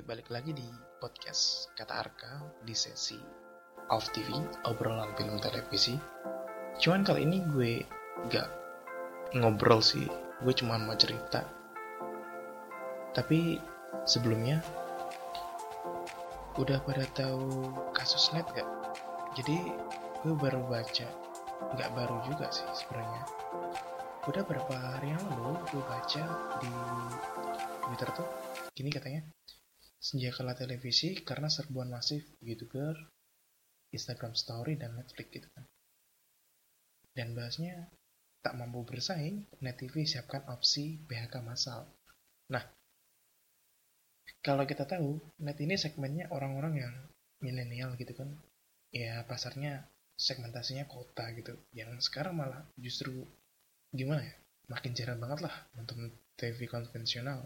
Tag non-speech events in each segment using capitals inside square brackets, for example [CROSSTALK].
Balik lagi di podcast Kata Arka di sesi Off TV, obrolan film televisi. Cuman kali ini gue gak ngobrol sih, gue cuma mau cerita. Tapi sebelumnya, udah pada tahu kasus net gak? Jadi gue baru baca, gak baru juga sih sebenarnya. Udah berapa hari yang lalu gue baca di Twitter tuh, gini katanya, senjakala televisi karena serbuan masif youtuber, Instagram Story dan Netflix gitu kan. Dan bahasnya tak mampu bersaing, Net TV siapkan opsi PHK massal. Nah, kalau kita tahu, Net ini segmennya orang-orang yang milenial gitu kan. Ya pasarnya segmentasinya kota gitu. Yang sekarang malah justru gimana ya? Makin jarang banget lah nonton TV konvensional.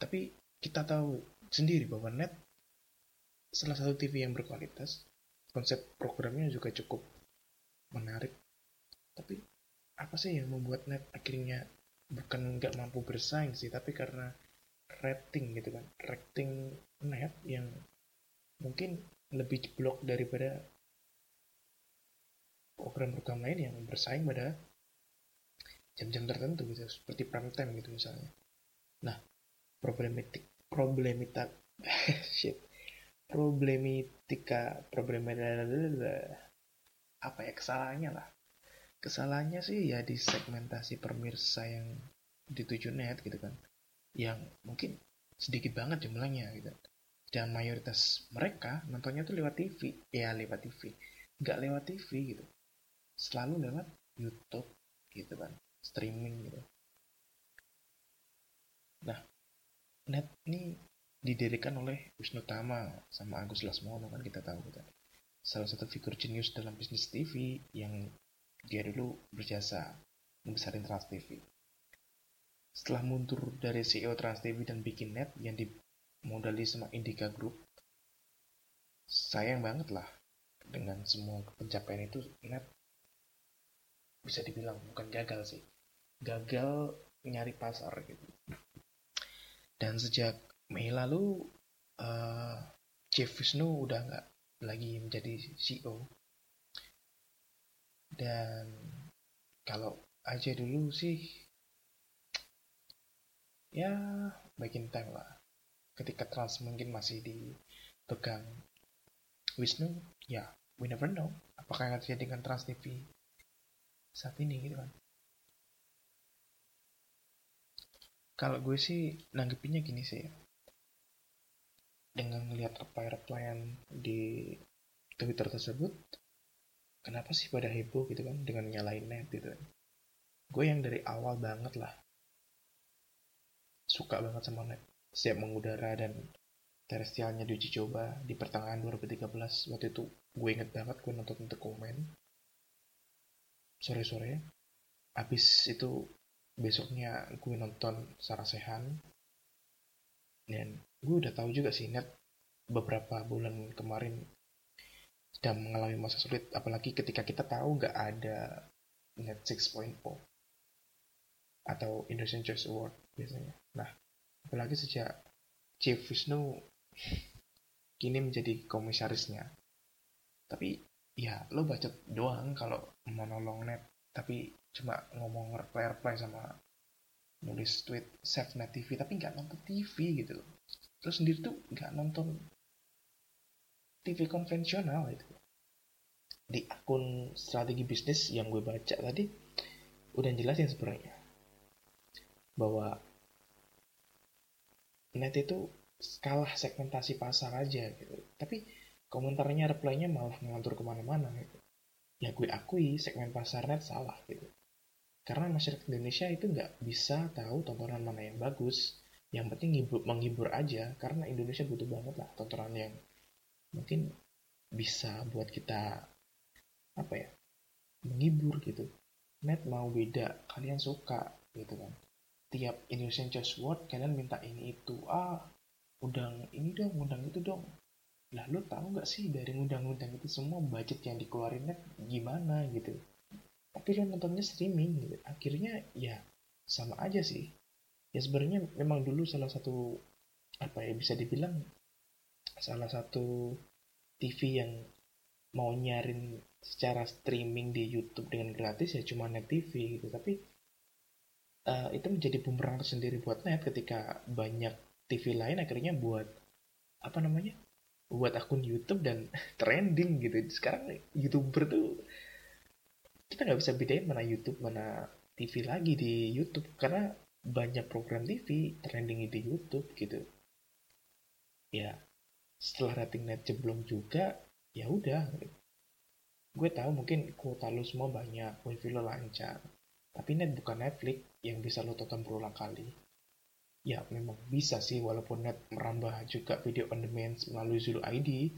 Tapi kita tahu sendiri bahwa net salah satu TV yang berkualitas, konsep programnya juga cukup menarik. Tapi apa sih yang membuat net akhirnya bukan nggak mampu bersaing sih, tapi karena rating gitu kan, rating net yang mungkin lebih jeblok daripada program-program lain yang bersaing pada jam-jam tertentu gitu, seperti prime time gitu misalnya. Nah, problematik problemita [LAUGHS] shit. Problematika problematika apa ya kesalahannya lah. Kesalahannya sih ya di segmentasi pemirsa yang dituju net gitu kan. Yang mungkin sedikit banget jumlahnya gitu. Dan mayoritas mereka nontonnya tuh lewat TV ya lewat TV nggak lewat TV gitu. Selalu lewat YouTube gitu kan. Streaming gitu nah net ini didirikan oleh Wisnu Tama sama Agus Lasmono kan kita tahu kan salah satu figur jenius dalam bisnis TV yang dia dulu berjasa membesarin Trans TV setelah mundur dari CEO Trans TV dan bikin net yang dimodali sama Indika Group sayang banget lah dengan semua pencapaian itu net bisa dibilang bukan gagal sih. Gagal nyari pasar gitu dan sejak Mei lalu, uh, Jeff Wisnu udah nggak lagi menjadi CEO. Dan kalau aja dulu sih, ya bagian time lah. Ketika Trans mungkin masih dipegang Wisnu, ya we never know. Apakah yang terjadi dengan Trans TV saat ini gitu kan. Kalau gue sih nanggepinnya gini sih. Dengan ngelihat reply-replyan di Twitter tersebut, kenapa sih pada heboh gitu kan dengan nyalain net gitu kan. Gue yang dari awal banget lah suka banget sama net. Siap mengudara dan terestrialnya diuji coba di pertengahan 2013 waktu itu gue inget banget gue nonton untuk komen sore-sore habis itu besoknya gue nonton Sarasehan. Dan gue udah tahu juga sih net beberapa bulan kemarin sedang mengalami masa sulit. Apalagi ketika kita tahu nggak ada net 6.0 atau Indonesian Choice Award biasanya. Nah apalagi sejak Chief Wisnu kini menjadi komisarisnya. Tapi ya lo baca doang kalau mau nolong net tapi cuma ngomong reply-reply sama nulis tweet save net TV tapi nggak nonton TV gitu terus sendiri tuh nggak nonton TV konvensional itu di akun strategi bisnis yang gue baca tadi udah jelasin sebenarnya bahwa net itu kalah segmentasi pasar aja gitu. Tapi komentarnya reply-nya malah ngelantur ke mana-mana gitu ya gue akui segmen pasar net salah gitu. Karena masyarakat Indonesia itu nggak bisa tahu tontonan mana yang bagus. Yang penting ngibur, menghibur aja karena Indonesia butuh banget lah tontonan yang mungkin bisa buat kita apa ya menghibur gitu. Net mau beda kalian suka gitu kan. Tiap Indonesian Choice Award kalian minta ini itu. Ah undang ini dong undang itu dong lah lo tahu nggak sih dari undang-undang itu semua budget yang dikeluarin net gimana gitu? Tapi nontonnya streaming gitu. akhirnya ya sama aja sih. Ya sebenarnya memang dulu salah satu apa ya bisa dibilang salah satu TV yang mau nyarin secara streaming di YouTube dengan gratis ya cuma net TV gitu. Tapi uh, itu menjadi bumerang tersendiri buat net ketika banyak TV lain akhirnya buat apa namanya buat akun YouTube dan [LAUGHS] trending gitu. Sekarang youtuber tuh kita nggak bisa bedain mana YouTube mana TV lagi di YouTube. Karena banyak program TV trending di YouTube gitu. Ya setelah rating net jeblong juga ya udah. Gue tahu mungkin kuota lu semua banyak wifi lo lancar. Tapi net bukan Netflix yang bisa lo tonton berulang kali ya memang bisa sih walaupun net merambah juga video on demand melalui Zulu ID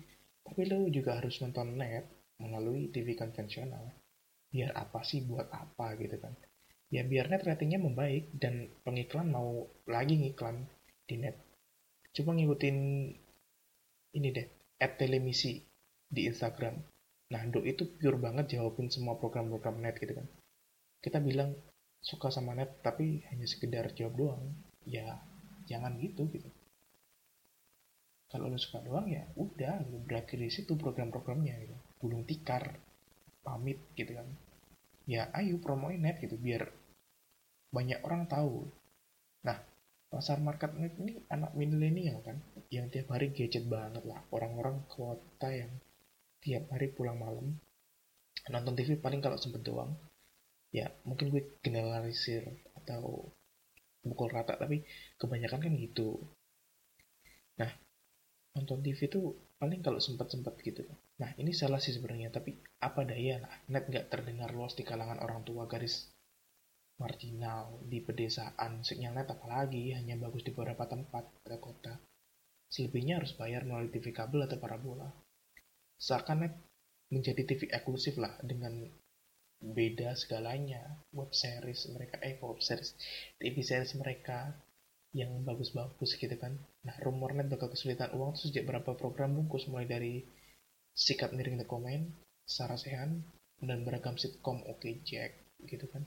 tapi lo juga harus nonton net melalui TV konvensional biar apa sih buat apa gitu kan ya biar net ratingnya membaik dan pengiklan mau lagi ngiklan di net cuma ngikutin ini deh at telemisi di Instagram. Nah, Do itu pure banget jawabin semua program-program net gitu kan. Kita bilang suka sama net tapi hanya sekedar jawab doang. Ya, jangan gitu gitu. Kalau lo suka doang ya udah lo berakhir di situ program-programnya gitu. Gulung tikar, pamit gitu kan. Ya ayo promoin net gitu biar banyak orang tahu. Nah, pasar market net ini anak milenial kan yang tiap hari gadget banget lah orang-orang kota yang tiap hari pulang malam nonton TV paling kalau sempet doang ya mungkin gue generalisir atau pukul rata tapi kebanyakan kan gitu. Nah nonton TV itu paling kalau sempet-sempet gitu. Nah ini salah sih sebenarnya tapi apa daya? Lah net nggak terdengar luas di kalangan orang tua garis marginal di pedesaan. Sinyal net apalagi hanya bagus di beberapa tempat pada kota. Selebihnya harus bayar melalui TV kabel atau parabola. Seakan menjadi TV eksklusif lah dengan beda segalanya web series mereka eh web series TV series mereka yang bagus-bagus gitu kan. Nah rumornya bakal kesulitan uang tuh sejak berapa program bungkus mulai dari sikat miring the comment Sarah Sehan dan beragam sitcom Oke okay Jack gitu kan.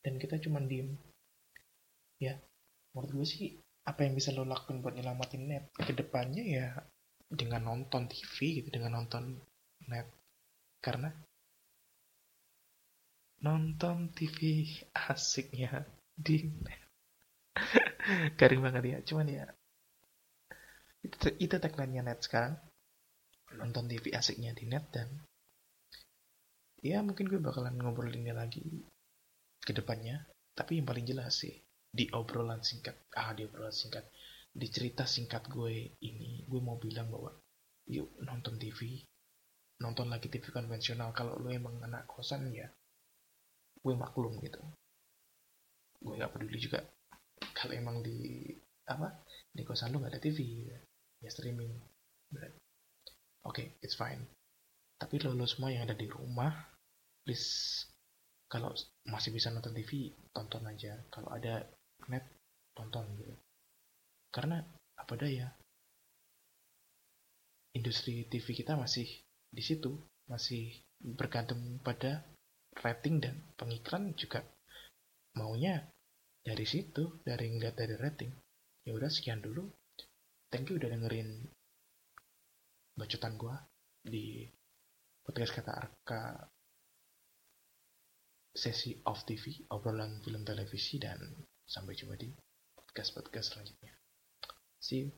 Dan kita cuma diem. Ya menurut gue sih apa yang bisa lo lakukan buat nyelamatin net? Ke depannya ya dengan nonton TV gitu dengan nonton net. Karena nonton TV asiknya di [LAUGHS] garing banget ya cuman ya itu itu tagline-nya net sekarang. Nonton TV asiknya di net dan ya mungkin gue bakalan ngobrolinnya lagi ke depannya. Tapi yang paling jelas sih di obrolan singkat ah di obrolan singkat di cerita singkat gue ini gue mau bilang bahwa yuk nonton TV nonton lagi TV konvensional. Kalau lo emang anak kosan ya gue maklum gitu. Gue nggak peduli juga kalau emang di apa di kosan lo nggak ada TV ya streaming. Oke okay, it's fine. Tapi lo, lo semua yang ada di rumah please kalau masih bisa nonton TV tonton aja. Kalau ada net tonton gitu. Karena apa daya? Industri TV kita masih di situ masih bergantung pada rating dan pengiklan juga maunya dari situ dari ngeliat dari rating. Ya udah sekian dulu. Thank you udah dengerin bacotan gua di podcast kata Arka sesi off TV obrolan film televisi dan sampai jumpa di podcast podcast selanjutnya. See you.